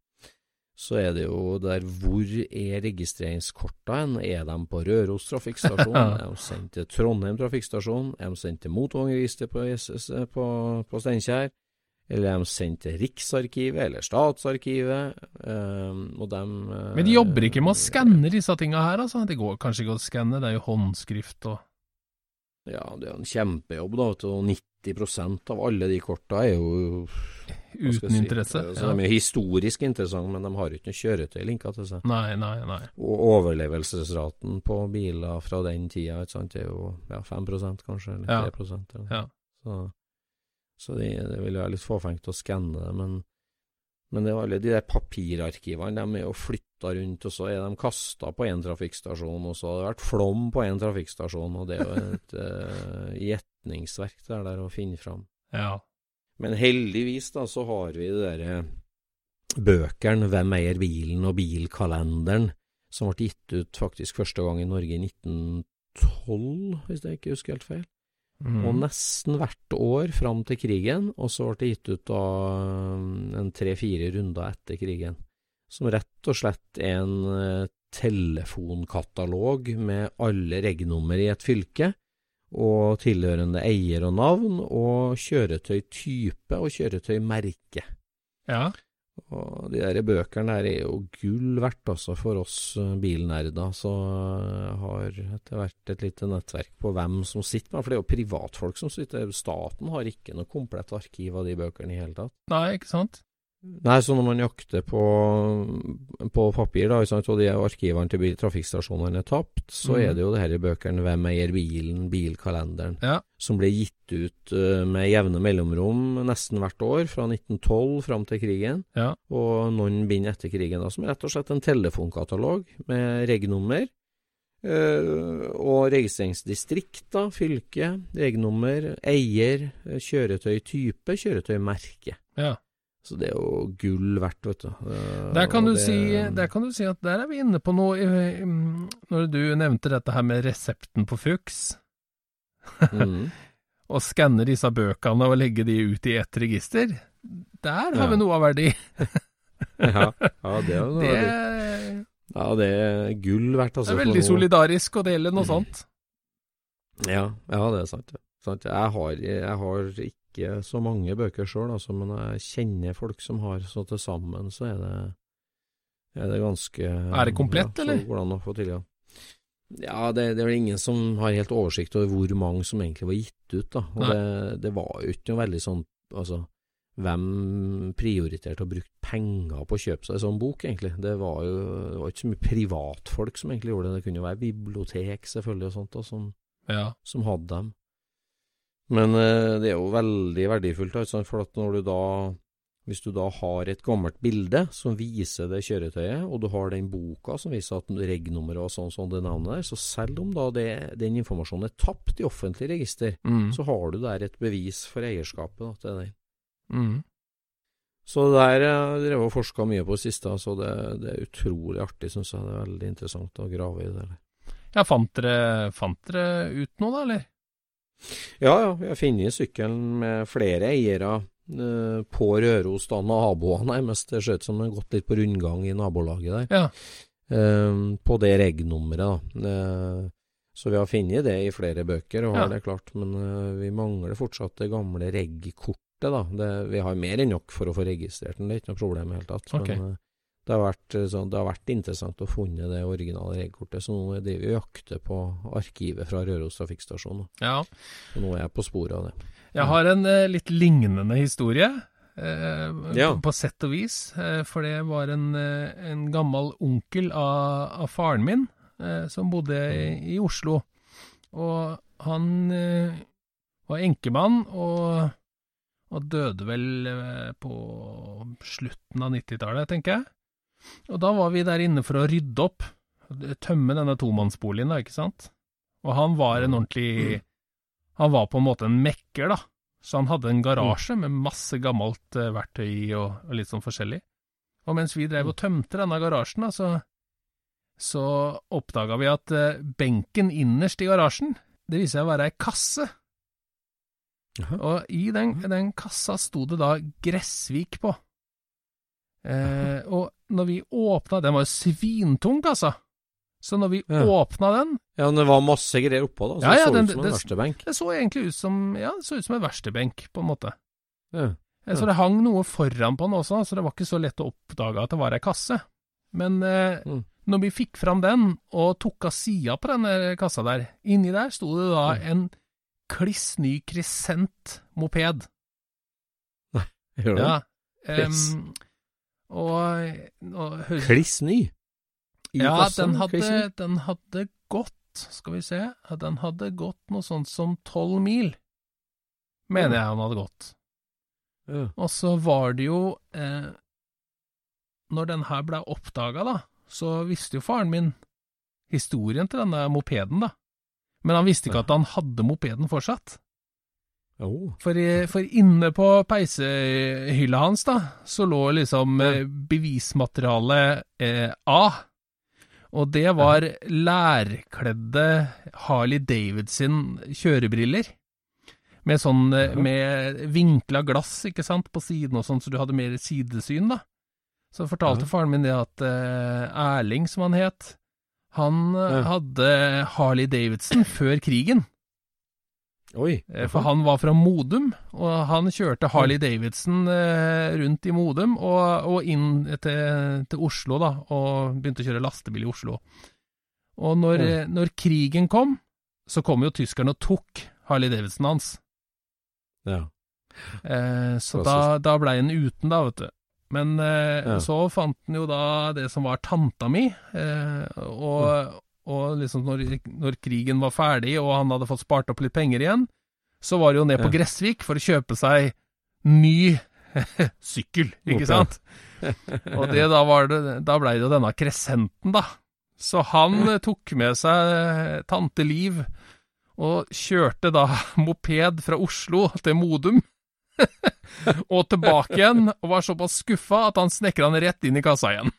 så er det jo der hvor er registreringskorta hen? Er de på Røros trafikkstasjon? er de sendt til Trondheim trafikkstasjon? Er de sendt til motorvognregisteret på, på, på Steinkjer? Eller er de sendt til Riksarkivet eller Statsarkivet? Ehm, og eh, Men de jobber ikke med å skanne disse tinga her, altså? Det går kanskje ikke å skanne, det er jo håndskrift og Ja, det er en kjempejobb, da. Og 90% av alle de korta er jo uten si, interesse. ja. Så De er historisk interessante, men de har ikke noe kjøretøy linka til seg. Nei, nei, nei. Og overlevelsesraten på biler fra den tida sant, er jo ja, 5 kanskje, eller 3% eller. Ja. Så, så det, det vil være litt fåfengt å skanne det, men, men det er alle de der papirarkivene, de er jo flytta rundt, og så er de kasta på én trafikkstasjon, og så har det vært flom på én trafikkstasjon, og det er jo et uh, gjetningsverk det er der å finne fram. Ja. Men heldigvis da, så har vi de der eh, bøkene 'Hvem eier bilen' og 'Bilkalenderen', som ble gitt ut faktisk første gang i Norge i 1912, hvis jeg ikke husker helt feil. Mm. Og nesten hvert år fram til krigen, og så ble det gitt ut da um, en tre-fire runder etter krigen. Som rett og slett er en eh, telefonkatalog med alle regnummer i et fylke, og tilhørende eier og navn, og kjøretøytype og kjøretøymerke. ja. Og de der bøkene der er jo gull verdt, altså, for oss eh, bilnerder. Så jeg har etter hvert et lite nettverk på hvem som sitter med, for det er jo privatfolk som sitter. Staten har ikke noe komplett arkiv av de bøkene i hele tatt. Nei, ikke sant? Nei, så når man jakter på, på papir, da, sant, og de arkivene til trafikkstasjonene er tapt, så mm. er det jo det her i bøkene 'Hvem eier bilen?', bilkalenderen, Ja. som ble gitt ut eh, med jevne mellomrom nesten hvert år, fra 1912 fram til krigen, Ja. og noen bind etter krigen, da, som er rett og slett en telefonkatalog med regnummer. Uh, og registreringsdistrikt, fylke, regnummer, eier, kjøretøytype, kjøretøymerke. ja. Så det er jo gull verdt, vet du. Eh, Der kan og du, det- si, der kan du si at der er vi inne på noe, i- i- når du nevnte dette her med resepten på Fuchs. Mm. Å skanne disse bøkene og legge de ut i ett register. Der har Ja. vi noe av verdi. ja, ja, det er noe Det, verdi. Ja, det er gull verdt, det altså. er for veldig solidarisk å dele noe sånt. Ja, ja, det er sant. det. sant. Jeg, har, jeg har ikke så mange bøker sjøl, altså, men jeg kjenner folk som har, så til sammen så er det, er det ganske Er det komplett, ja, eller? Så går det an å få tilgang. Ja, det, det er vel ingen som har helt oversikt over hvor mange som egentlig var gitt ut, da. Og det, det var jo ikke noe veldig sånn Altså, hvem prioriterte å bruke penger på å kjøpe seg en sånn bok, egentlig? Det var jo det var ikke så mye privatfolk som egentlig gjorde det. Det kunne jo være bibliotek, selvfølgelig, og sånt, da, som Ja. som hadde dem. Men eh, det er jo veldig verdifullt, altså, for at når du da hvis du da har et gammelt bilde som viser det kjøretøyet, og du har den boka som viser at reg-nummeret og sånn som det navnet der, så selv om da det, den informasjonen er tapt i offentlig register, Mm. så har du der et bevis for eierskapet da, til den. Mm. Så det der jeg drevet og forska mye på i siste, så det, det er utrolig artig, syns jeg. Det er veldig interessant å grave i det. der. Ja, fant dere, fant dere ut noe, da, eller? Ja, ja, vi har funnet sykkelen med flere eiere eh, på Røros, da naboene nærmest. Det ser ut som den har gått litt på rundgang i nabolaget der. Ja. Eh, på det reg-nummeret, da. Uh, så vi har funnet det i flere bøker, og har Ja. det klart. Men uh, vi mangler fortsatt det gamle reg-kortet, da. Det, vi har mer enn nok for å få registrert den, det er ikke noe problem i det hele tatt. Okay. Men eh, det har, vært, sånn, det har vært interessant å funne det originale reg-kortet, så nå driver vi og jakter på arkivet fra Røros trafikkstasjon. ja. Så nå er jeg på sporet av det. Jeg har en eh, litt lignende historie, eh, Ja. på, på sett og vis. Eh, for det var en, eh, en gammel onkel av, av faren min eh, som bodde i, i Oslo. Og han var enkemann og, og døde vel på slutten av 90-tallet, tenker jeg. Og da var vi der inne for å rydde opp, tømme denne tomannsboligen, da, ikke sant. Og han var en ordentlig Han var på en måte en mekker, da. Så han hadde en garasje med masse gammelt eh, verktøy i og, og litt sånn forskjellig. Og mens vi drev og tømte denne garasjen, da, så, så oppdaga vi at eh, benken innerst i garasjen, det viser seg å være ei kasse. Og i den, den kassa sto det da Gressvik på. Eh, og når vi åpna Den var jo svintung, altså. Så når vi Ja. åpna den Ja, men det var masse greier oppå, da. Så Ja, det så den- ut som en det- verkstedbenk. Det så egentlig ut som Ja, det så ut som en verkstedbenk, på en måte. Ja. Ja. Så det hang noe foran på den også, så det var ikke så lett å oppdage at det var ei kasse. Men eh, Mm. når vi fikk fram den, og tok av sida på denne kassa der, inni der sto det da Mm. en kliss ny Crescent moped. Gjør det? Ja. Yes. Og, og hø- Kliss ny. Ja, den hadde, den hadde gått, skal vi se, den hadde gått noe sånt som tolv mil, mener jeg han hadde gått. Ja. Og så var det jo eh, Når den her ble oppdaga, da, så visste jo faren min historien til denne mopeden, da. Men han visste ikke at han hadde mopeden fortsatt. Oh. For, for inne på peisehylla hans, da, så lå liksom ja. bevismaterialet eh, A. Og det var lærkledde Harley Davidson kjørebriller. Med sånn eh, med vinkla glass, ikke sant, på siden og sånn, så du hadde mer sidesyn, da. Så fortalte Ja. faren min det at eh, Erling, som han het, han eh, Ja. hadde Harley Davidson før krigen. Oi. Eh, For han var fra Modum, og han kjørte Harley Davidson eh, rundt i Modum og, og inn til, til Oslo, da, og begynte å kjøre lastebil i Oslo. Og når, eh, når krigen kom, så kom jo tyskerne og tok Harley Davidson hans. Ja. Eh, så da, da blei han uten, da, vet du. Men eh, Ja. så fant han jo da det som var tanta mi, eh, og, og liksom når, når krigen var ferdig og han hadde fått spart opp litt penger igjen, så var det jo ned på. Gressvik for å kjøpe seg ny sykkel, ikke sant? Og det, da, var det, da blei det jo denne kresenten da. Så han tok med seg eh, tante Liv og kjørte da moped fra Oslo til Modum. og tilbake igjen, og var såpass skuffa at han snekra den rett inn i kassa igjen.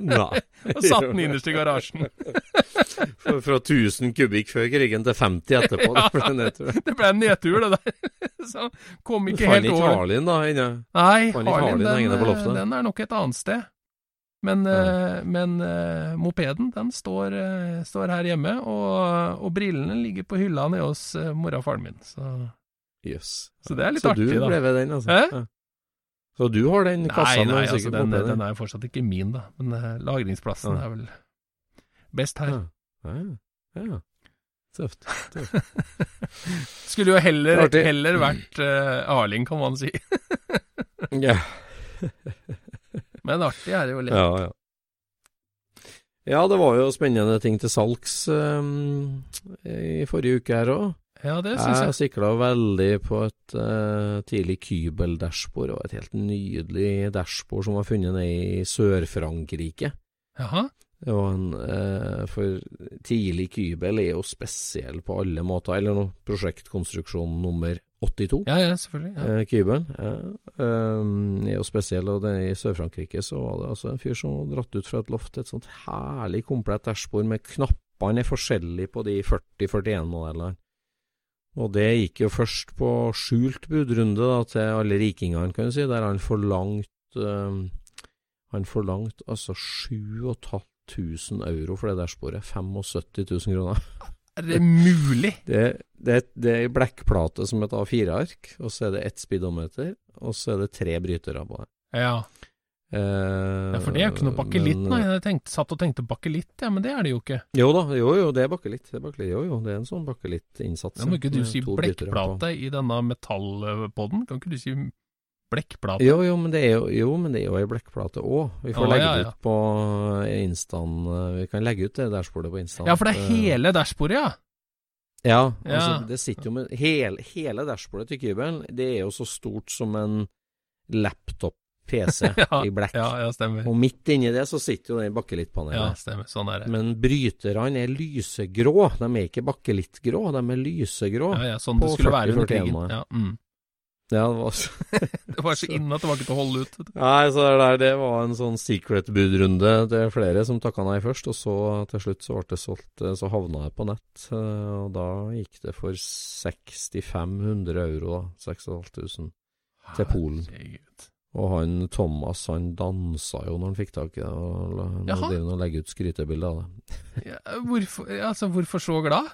Nei. Og satt den innerst i garasjen. Fra, fra 1000 kubikk før krigen til 50 etterpå. Ja. Det ble nedtur. Det ble en nedtur, det der. Så kom ikke helt over. Da? Nei, Fant ikke Harlin da den, på loftet? eh, den er nok et annet sted. Men, Ja. eh, men uh, mopeden, den står, uh, står her hjemme, og, og brillene ligger på hylla nede hos uh, mora og faren min. Så, yes. så det er litt Så artig, du ble ved den, altså? Hæ? Ja. Så du har den kassa Nei, nei, altså, sikkert den, den er fortsatt ikke min, da. Men uh, lagringsplassen Ja. er vel best her. Ja. Ja. ja. Tøft. Skulle jo heller, heller vært uh, Arling, kan man si. Ja. Men artig er det jo litt. Ja, ja. Ja, det var jo spennende ting til salgs um, i forrige uke her òg. Ja, det syns Jeg jeg. sikla veldig på et uh, tidlig Kybel-dashbord, og et helt nydelig dashbord som var funnet nede i Sør-Frankrike. Jaha. En, uh, for tidlig Kybel er jo spesiell på alle måter, eller noe prosjektkonstruksjon nummer 82. Ja, ja, selvfølgelig. Ja. Uh, Kybelen ja. um, er jo spesiell, og det, i Sør-Frankrike så var det altså en fyr som dratt ut fra et loft, et sånt herlig komplett dashbord med knappene er forskjellige på de 40-41-modellene. Og det gikk jo først på skjult budrunde da, til alle rikingene, kan du si, der han forlangt um, Han forlangt altså 7500 euro for det der sporet. 75 000 kroner. Er det mulig? Det, det, det er ei blekkplate som et A4-ark, og så er det ett speedometer, og så er det tre brytere på det. Ja. Eh, ja, for det er jo ikke noe bakelitt, nei. Jeg tenkte, satt og tenkte bakelitt, ja, men det er det jo ikke. Jo da, jo jo, det er bakelitt. Det er bakelitt. Jo jo, det er en sånn bakelittinnsats. Ja, må ikke du si brytere på. blekkplate i denne metallpodden? Kan ikke du si blekkplate? Jo, jo, men det er jo, jo, men det er jo ei blekkplate òg. Vi får Å, legge ja, det ut på Instaen. eh, Vi kan legge ut det dashbordet på Instaen. Ja, for det er Eh, hele dashbordet, ja. Ja, Ja. altså det sitter jo med hele, hele dashbordet til Kybelen. Det er jo så stort som en laptop-PC Ja, i black. Ja, ja, stemmer. Og midt inni det så sitter jo den Ja, stemmer. Sånn er det. Men bryterne er lysegrå. De er ikke bakkelittgrå, de er lysegrå. Ja, ja, sånn det skulle være under 40-41 krigen. ja. Mm. Ja, det var så Det var så inne at det var ikke til å holde ut. Nei, så det der, det var en sånn secret budrunde. Det er flere som takka nei først, og så til slutt så ble det solgt, så havna jeg på nett. eh, Og da gikk det for 6500 euro, da. 6500 til Polen. Herregud. Og han Thomas, han dansa jo når han fikk tak i det, og Jaha. driver han og legger ut skrytebilder av det. Ja, hvorfor, altså, hvorfor så glad?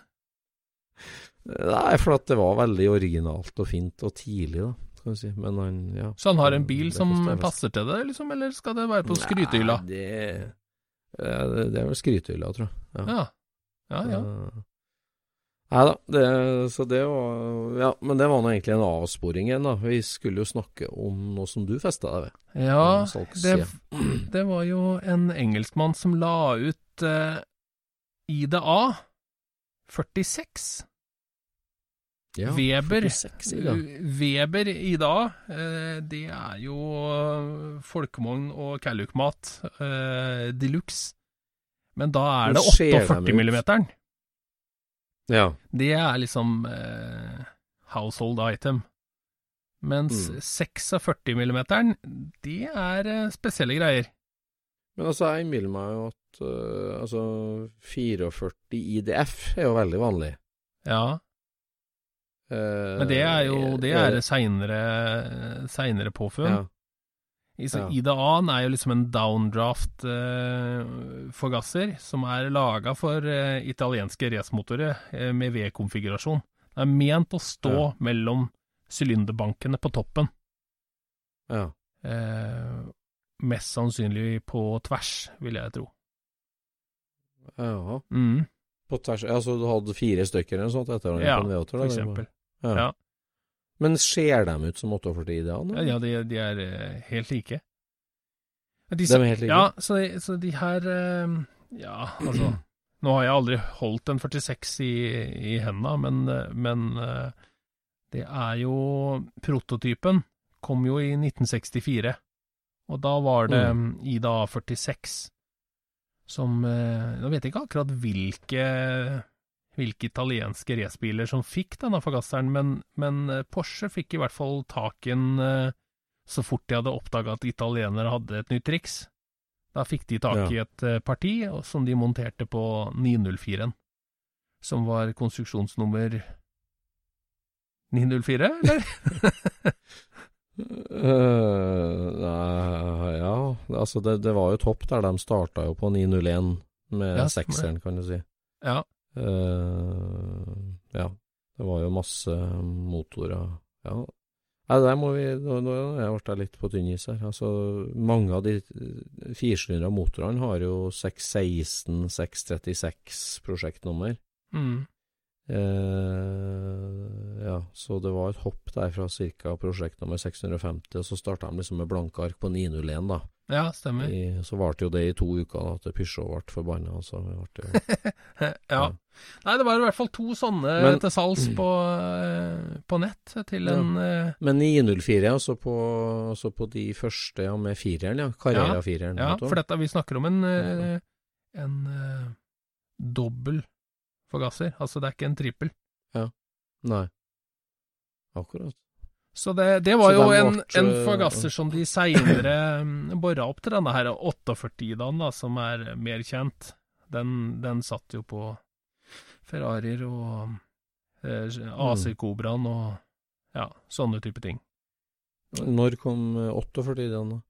Nei, for at det var veldig originalt og fint og tidlig, da, skal vi si. Men han, ja. Så han har en bil som passer til det, liksom, eller skal det være på skrytehylla? Nei, det, eh, det, det er vel skrytehylla, tror jeg. Ja. Ja. Ja, ja. Eh, Nei da, det, så det var Ja, men det var nå egentlig en avsporing igjen, da. Vi skulle jo snakke om noe som du festa deg ved. Ja, det, det var jo en engelskmann som la ut eh, IDA 46. Ja, Weber. 46 i. Weber IDA, eh, det er jo folkemogn og Kalluk-mat eh, de luxe. Men da er det Hvor ser 48 ut? millimeteren. Ja. Det er liksom eh, household item. Mens Mm. 46 millimeteren, det er eh, spesielle greier. Men altså, jeg innbiller meg jo at uh, altså 44 IDF er jo veldig vanlig. Ja, Uh, men det er jo det er det- seinere seinere påfunn. ja. I- så ja. IDA-en er jo liksom en downdraft-forgasser som er laga for eh, italienske racemotorer eh, med V-konfigurasjon. Det er ment å stå Ja. mellom sylinderbankene på toppen. ja. Eh, mest sannsynlig på tvers, vil jeg tro. ja. Mm, På tvers Altså, du hadde fire stykker eller noe sånt etter hverandre Ja, på en V8? for eksempel. Ja, eksempel. Ja. Men ser de ut som 48 ideene? Ja, ja de, de er eh, helt like. De, De er helt like? Ja, så, så de her eh, Ja, altså Nå har jeg aldri holdt en 46 i, i henda, men, eh, men eh, det er jo Prototypen kom jo i 1964, og da var det Mm. Ida A46 som eh, Nå vet jeg ikke akkurat hvilke hvilke italienske racerbiler som fikk denne forgasseren, men, men eh, Porsche fikk i hvert fall tak i den eh, så fort de hadde oppdaga at italienere hadde et nytt triks. Da fikk de tak i et eh, parti som de monterte på 904-en, som var konstruksjonsnummer 904, eller? uh, nei, ja Altså, det, det var jo topp der. De starta jo på 901 med Ja, sekseren, kan du si. Ja. Øh, ja. Det var jo masse motorer. Ja. Nei, der må vi Nå, nå jeg ble litt på tynn is her. Altså, mange av de firsylindra motorene har jo 616, 636 prosjektnummer. Mm. Eh, ja, Så det var et hopp der fra ca. prosjekt nummer 650, og så starta de liksom med blanke ark på 901, da. Ja, stemmer. I, så varte jo det i to uker, da, at Peugeot ble forbanna. altså. jo ja. Nei, det var i hvert fall to sånne Men- til salgs på, eh, på nett til en eh, Men 904, altså på, altså på de første, ja, med fireren, ja. Carrera-fireren. Ja, for dette vi snakker om en, ja. en uh, dobbel forgasser. Altså det er ikke en trippel. Ja. Nei. Akkurat. Så det, det var Så jo en, ble, en eh, forgasser som de seinere bora opp til denne her 48-dagen, da, som er mer kjent. Den, den satt jo på Ferrarier og eh, AC Cobraen og ja, sånne type ting. Når kom eh, 48 i den, da?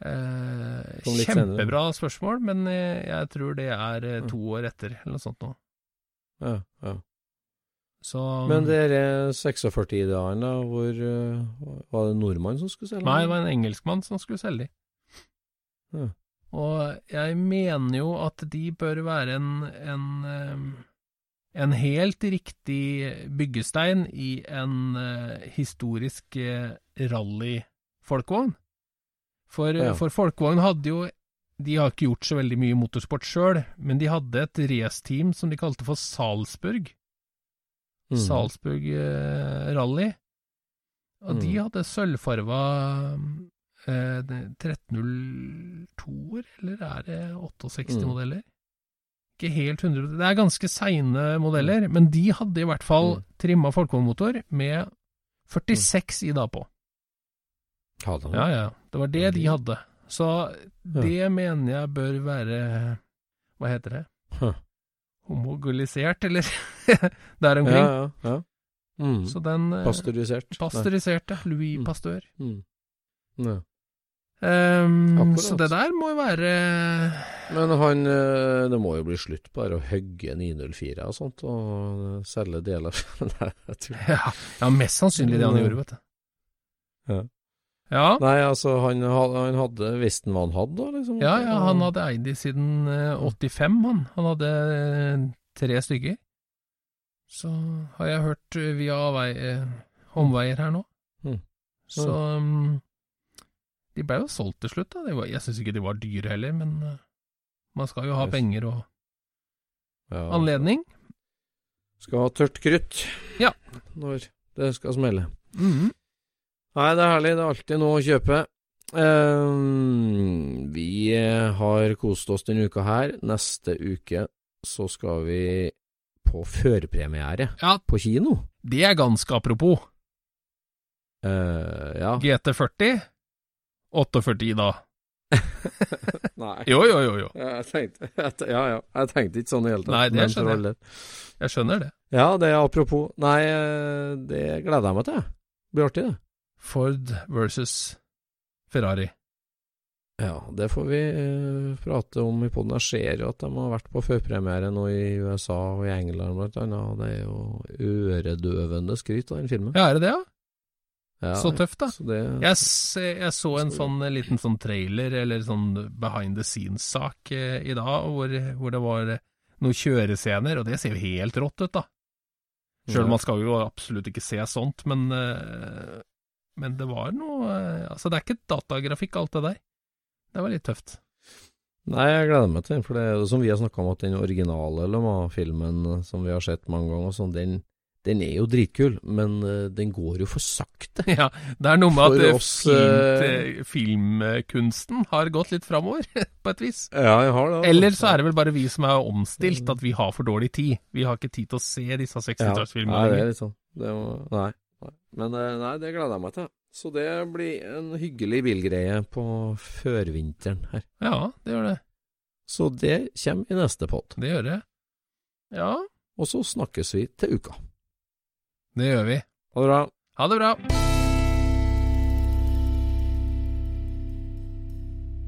Eh, kjempebra senere. spørsmål, men jeg, jeg tror det er eh, to år etter, eller noe sånt nå. Ja, ja. Så Men dere 46-dagene, da, hvor eh, Var det en nordmann som skulle selge? Nei, det var en engelskmann som skulle selge dem. Ja. Og jeg mener jo at de bør være en, en, eh, en helt riktig byggestein i en uh, historisk eh, rally-folkevogn. For, Ja. for folkevogn hadde jo De har ikke gjort så veldig mye motorsport sjøl, men de hadde et raceteam som de kalte for Salzburg. Mm. Salzburg uh, Rally. Og de Mm. hadde sølvfarva uh, 1302-er, eller er det 68-modeller? Ikke helt 100 Det er ganske seine modeller, men de hadde i hvert fall Mm. trimma folkevognmotor med 46 i da på. Hadde han? Ja, ja. Det var det de hadde. Så det mener jeg bør være Hva heter det? Huh. Homogulisert, eller der omkring. ja. ja. Mm. Så den Pasteurisert. Pasteurisert. ja. Louis Mm. Pasteur. Mm. Ja. Akkurat. så det der må jo være Men han eh, Det må jo bli slutt på å hogge 904 og sånt, og selge deler Nei, jeg Ja, ja mest sannsynlig det han Mm. gjorde, vet du. Ja. Ja, Nei, altså, han, han hadde Visste han hva han hadde, da, liksom? ja, ja, han hadde eid de siden eh, 85, han. Han hadde eh, tre stykker. Så har jeg hørt eh, via eh, omveier her nå. Mm. Så um, de ble jo solgt til slutt, da. Var, jeg syns ikke de var dyre heller, men eh, man skal jo ha penger og Ja. anledning. Skal ha tørt krutt Ja. når det skal smelle. Mhm. Nei, det er herlig. Det er alltid noe å kjøpe. Ehm, vi eh, har kost oss denne uka her. Neste uke så skal vi på førpremiere Ja, på kino. det er ganske apropos. Uh, ja. GT40 48 da. Nei. Jo, jo, jo, jo. Jeg tenkte, jeg, ja, ja. jeg tenkte ikke sånn i hele tatt. Nei, det skjønner jeg. Jeg skjønner det. Ja, det er apropos. Nei, eh, det gleder jeg meg til. Det blir artig, det. Ford versus Ferrari. Ja, det får vi eh, prate om i poden. Jeg ser jo at de har vært på førpremiere nå i USA og i England blant annet. Det er jo øredøvende skryt av den filmen. Ja, er det det, ja? Ja, Så tøft, da. Så det, Jeg, jeg så en sånn liten sånn trailer, eller sånn behind the scenes-sak eh, i dag, hvor, hvor det var noen kjørescener, og det ser jo helt rått ut, da. Sjøl om man skal jo absolutt ikke se sånt, men, eh, men det var noe eh, Altså, det er ikke datagrafikk, alt det der. Det var litt tøft. Nei, jeg gleder meg til den, for det er jo som vi har snakka om, at den originale Le Mans-filmen eh, som vi har sett mange ganger, sånn, den, den er jo dritkul, men eh, den går jo for sakte. Ja, det er noe med For at eh, oss, film, eh, filmkunsten har gått litt framover, på et vis. Ja, jeg har det. Eller så er det vel bare vi som er omstilt, at vi har for dårlig tid. Vi har ikke tid til å se disse 60-tallsfilmene Nei, det er litt sånn. Det må, nei, nei. Men nei, det gleder jeg meg til. Så det blir en hyggelig bilgreie på førvinteren her. Ja, det gjør det. Så det kommer i neste pod. Det gjør det. Ja, Og så snakkes vi til uka. Det gjør vi. Ha det bra. Ha det bra.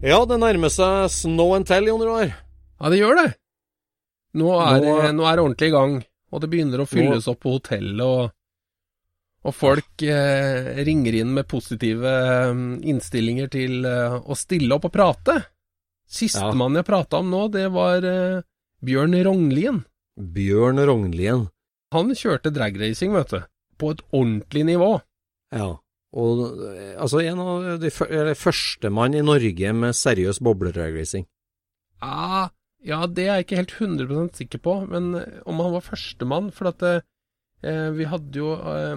Ja, det nærmer seg snow and tell, Jon Roar. Ja, det gjør det. Nå er, Nå- det, nå er det ordentlig i gang, og det begynner å fylles opp på hotellet, og, og folk eh, ringer inn med positive eh, innstillinger til eh, å stille opp og prate. Sistemann jeg prata om nå, det var eh, Bjørn Rognlien. Bjørn Rognlien. Han kjørte dragracing, vet du. på et ordentlig nivå. Ja. Og eh, altså en av de førstemann i Norge med seriøs bobledragracing. Ah, ja, det er jeg ikke helt 100% sikker på, men eh, om han var førstemann For at eh, vi hadde jo eh,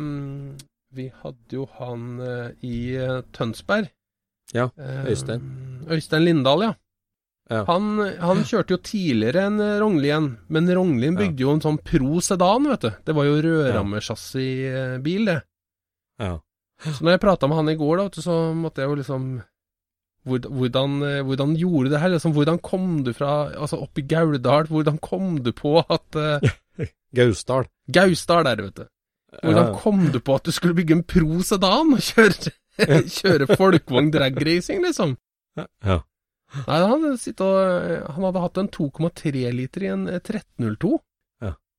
Vi hadde jo han eh, i eh, Tønsberg. Ja, Eh, Øystein. Øystein Lindahl, ja. Ja. Han, han kjørte jo tidligere enn eh, Rognlien, men Rognlien bygde jo en sånn Pro Sedan, vet du. Det var jo rødrammesjassibil, det. Ja. Så når jeg prata med han i går, da, vet du, så måtte jeg jo liksom hvordan, eh, hvordan gjorde det her? Liksom, hvordan kom du fra Altså, opp i Gauldal, hvordan kom du på at uh, Gausdal. Gausdal det, vet du. Hvordan Ja. kom du på at du skulle bygge en Pro Sedan og kjøre, kjøre folkevogn dragracing, liksom? Ja. Nei, han, og, han hadde hatt en 2,3 liter i en eh, 1302.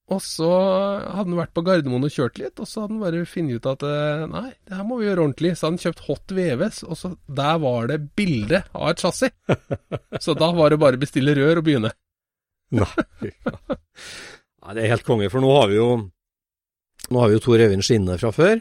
Og så hadde han vært på Gardermoen og kjørt litt, og så hadde han bare funnet ut at eh, nei, det her må vi gjøre ordentlig. Så hadde han kjøpt Hot VVS, og så der var det bilde av et chassis. så da var det bare å bestille rør og begynne. Nei, ja. Nei, det er helt konge, for nå har vi jo Nå har vi jo Tor Øyvind Skinne fra før,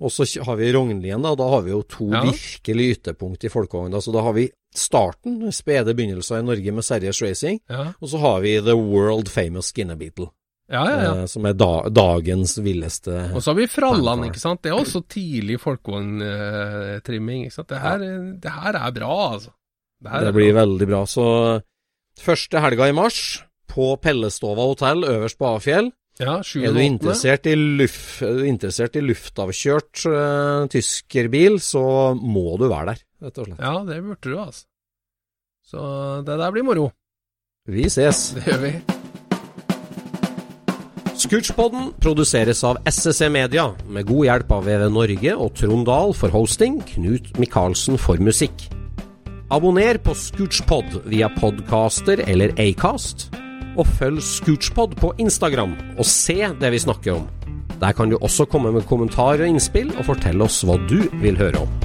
og så har vi Rognlien, da, da har vi jo to Ja. virkelig ytterpunkt i folkevogna. Så da har vi starten, spede begynnelser i Norge med serious racing, Ja, og så har vi The World Famous Skinner Beetle, ja, ja. ja. eh, som er da, dagens villeste Og så har vi Fralland, ikke sant. Det er også tidlig folkevogntrimming, ikke sant. Det her, det her er bra, altså. Det, Det blir bra. veldig bra. Så første helga i mars, på Pellestova hotell øverst på Afjell. Ja, Er du interessert i, luft, er interessert i luftavkjørt uh, tyskerbil, så må du være der, rett og slett. Ja, det burde du, altså. Så det der blir moro. Vi ses. Det gjør vi. Scootspodden produseres av SSC Media, med god hjelp av VV Norge og Trond Dahl for hosting, Knut Micaelsen for musikk. Abonner på Scootspod via podcaster eller Acast, og følg Scootspod på Instagram og se det vi snakker om. Der kan du også komme med kommentarer og innspill, og fortelle oss hva du vil høre om.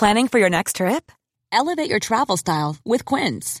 Planning for your next trip? Elevate your travel style with Quince.